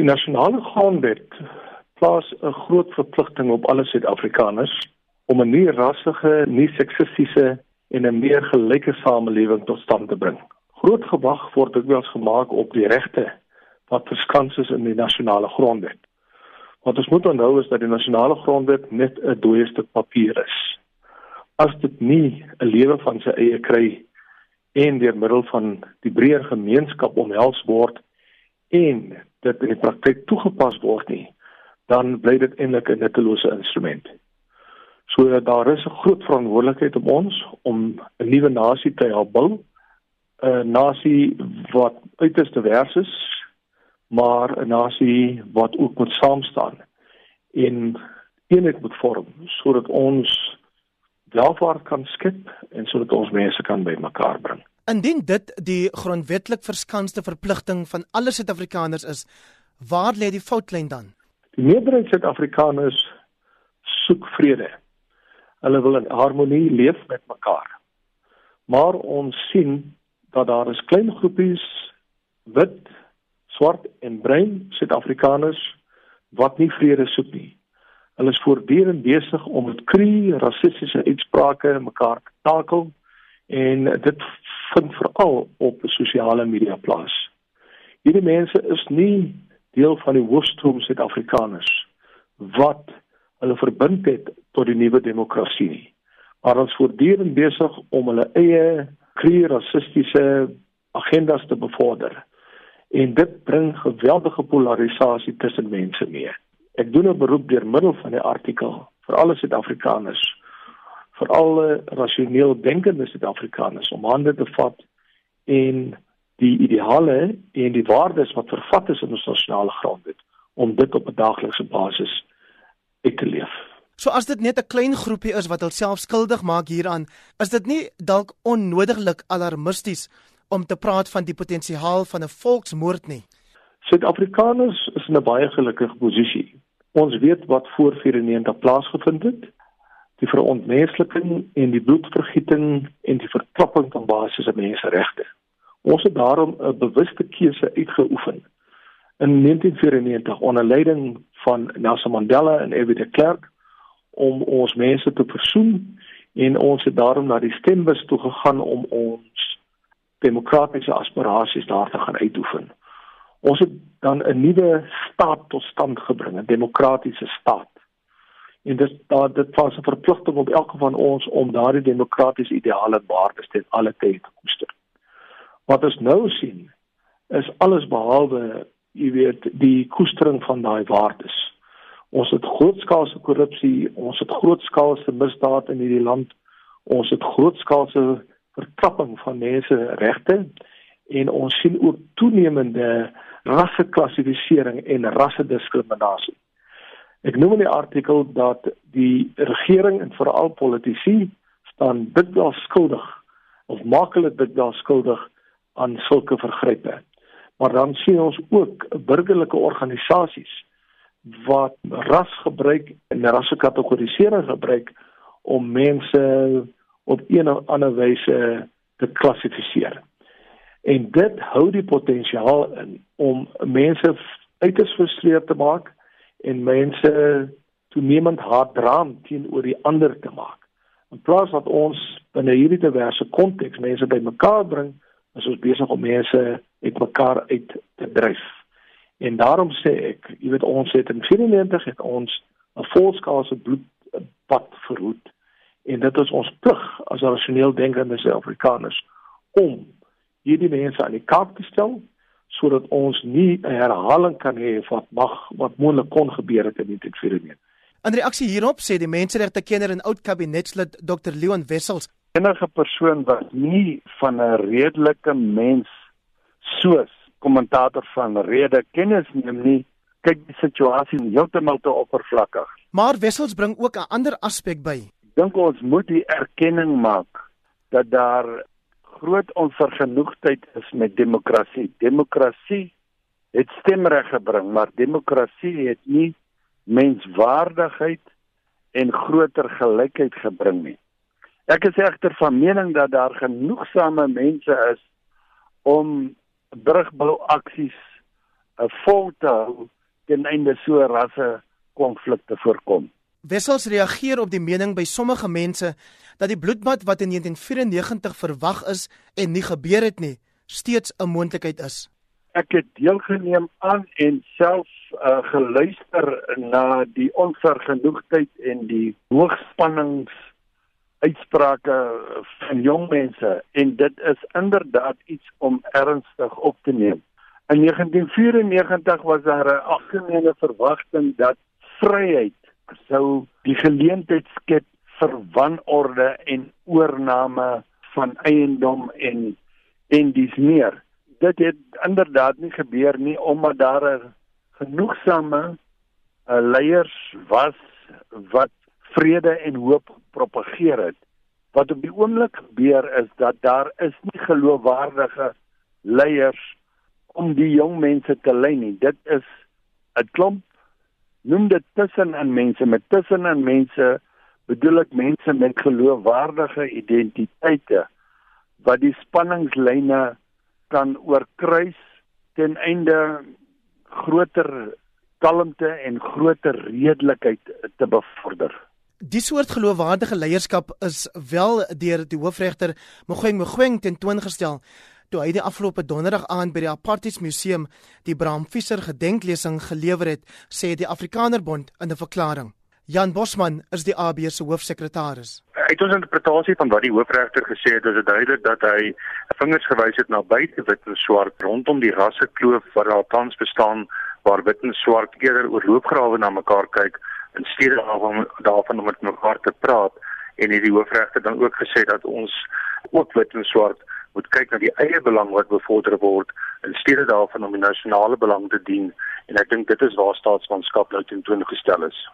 Die nasionale grondwet plaas 'n groot verpligting op alle Suid-Afrikaners om 'n nie rassige, nie seksistiese en 'n meer gelyke samelewing tot stand te bring. Groot gewag word dit wel gemaak op die regte wat verskans is in die nasionale grondwet. Wat ons moet onthou is dat die nasionale grondwet net 'n dooie stuk papier is. As dit nie 'n lewe van sy eie kry en deur middel van die breër gemeenskap omhels word en dit in die praktyk toegepas word nie, dan bly dit eintlik 'n nuttelose instrument. So daar is 'n groot verantwoordelikheid op ons om 'n nuwe nasie te help bou. 'n Nasie wat uiters divers is, maar 'n nasie wat ook moet saam staan en eenheid moet vorm sodat ons welvaart kan skep en sodat ons mense kan bymekaar bring. Indien dit die grondwetlik verskanste verpligting van alle Suid-Afrikaners is, waar lê die foutlyn dan? Die meerderheid Suid-Afrikaners soek vrede. Hulle wil in harmonie leef met mekaar. Maar ons sien dat daar is klein groepies wit, swart en bruin Suid-Afrikaners wat nie vrede soek nie. Hulle is voortdurend besig om met krie rassistiese uitsprake mekaar te takel en dit vind veral op sosiale media plaas. Hierdie mense is nie deel van die hoofstroom Suid-Afrikaners wat hulle verbind het tot die nuwe demokrasie nie. Maar ons voortdurend besig om hulle eie kleure rassistiese agendas te bevorder. En dit bring geweldige polarisasie tussen mense mee. Ek doen 'n beroep deur middel van die artikel vir alle Suid-Afrikaners, vir alle rasioneel denkende Suid-Afrikaners om hande te vat en die ideale en die waardes wat vervat is in ons nasionale grondwet om dit op 'n daaglikse basis uit te leef. So as dit net 'n klein groepie is wat hulself skuldig maak hieraan, is dit nie dalk onnodiglik alarmisties om te praat van die potensiaal van 'n volksmoord nie. Suid-Afrikaners is in 'n baie gelukkige posisie. Ons weet wat voor 94 plaasgevind het. Die verontmensliking en die bloedvergieting en die vertrapping van basiese menseregte. Ons het daarom 'n bewuste keuse uitgeoefen in 1994 onder leiding van Nelson Mandela en F.W. de Klerk om ons mense te versoen en ons het daarom na die stembus toe gegaan om ons demokratiese aspirasies daar te gaan uitoefen. Ons het dan 'n nuwe staat tot stand gebring, 'n demokratiese staat. En dit daar dit was 'n verpligting op elke van ons om daardie demokratiese ideale en waardes ten alle tye te koester. Wat ons nou sien is alles behalwe, jy weet, die koestering van daai waardes. Ons het grootskaalse korrupsie, ons het grootskaalse misdaad in hierdie land. Ons het grootskaalse vertrapping van menseregte en ons sien ook toenemende rasseklassifisering en rassediskriminasie. Ek noem in die artikel dat die regering en veral politici staan dikwels skuldig of maak hulle dikwels skuldig aan sulke vergrype. Maar dan sien ons ook burgerlike organisasies wat ras gebruik en rassekategorisering gebruik om mense op een of ander wyse te klassifiseer. En dit hou die potensiaal in om mense uiters frustreerd te maak en mense toenemend haatdraand teenoor die ander te maak. In plaas dat ons binne hierdie diverse konteks mense bymekaar bring is ons besig om mense uitmekaar uit te dryf. En daarom sê ek, jy weet ons het in 94 het ons 'n volskaalse bloedbad verhoed. En dit is ons plig as rasioneel denkende Suid-Afrikaners om hierdie mense aan die kaak te stel sodat ons nie 'n herhaling kan hê wat mag wat moontlik kon gebeur het in 1994. In reaksie hierop sê die menseregte kenner en oud kabinetslid Dr Leon Wessels enige persoon wat nie van 'n redelike mens soos kommentator van rede kennis neem nie, kyk die situasie heeltemal te oppervlakkig. Maar Wessels bring ook 'n ander aspek by. Dink ons moet die erkenning maak dat daar groot onvergenoegdheid is met demokrasie. Demokrasie het stemreg gebring, maar demokrasie het nie menswaardigheid en groter gelykheid gebring nie. Ek is egter van mening dat daar genoegsame mense is om brugbou aksies 'n vol te hou ten einde so rasse konflikte voorkom. Wessels reageer op die mening by sommige mense dat die bloedbad wat in 1994 verwag is en nie gebeur het nie, steeds 'n moontlikheid is. Ek het deelgeneem aan en self uh, geluister na die onvergenoegdheid en die hoogspannings uitsprake van jong mense en dit is inderdaad iets om ernstig op te neem. In 1994 was daar 'n algemene verwagting dat vryheid sou die geleentheid skep vir wanorde en oorname van eiendom en en dis meer. Dit het inderdaad nie gebeur nie omdat daar 'n genoegsame uh, leiers was wat vrede en hoop propageer het. Wat op die oomblik gebeur is dat daar is nie geloofwaardige leiers om die jong mense te lei nie. Dit is 'n klomp noem dit tussenin mense met tussenin mense bedoel ek mense met geloofwaardige identiteite wat die spanningslyne kan oorkruis ten einde groter kalmte en groter redelikheid te bevorder. Die soort geloofwaardige leierskap is wel deur die hoofregter Mogoeng Mogoeng tentoongestel toe hy die afgelope donderdag aand by die Apartheid Museum die Bram Visser gedenklesing gelewer het, sê die Afrikanerbond in 'n verklaring. Jan Bosman is die AB se hoofsekretaris. Uit ons interpretasie van wat die hoofregter gesê het, is dit duidelik dat hy vingers gewys het na buite wit en swart rondom die rassekloof wat daar tans bestaan waar wit en swart eerder oor loopgrawe na mekaar kyk in steede daarvan daarvan om met mekaar te praat en hierdie hoofregter dan ook gesê dat ons ook wit en swart moet kyk na die eie belang wat bevorder word in steede daarvan om die nasionale belang te dien. En ek dink dit is waar staatsmanskap nou tentoongestel is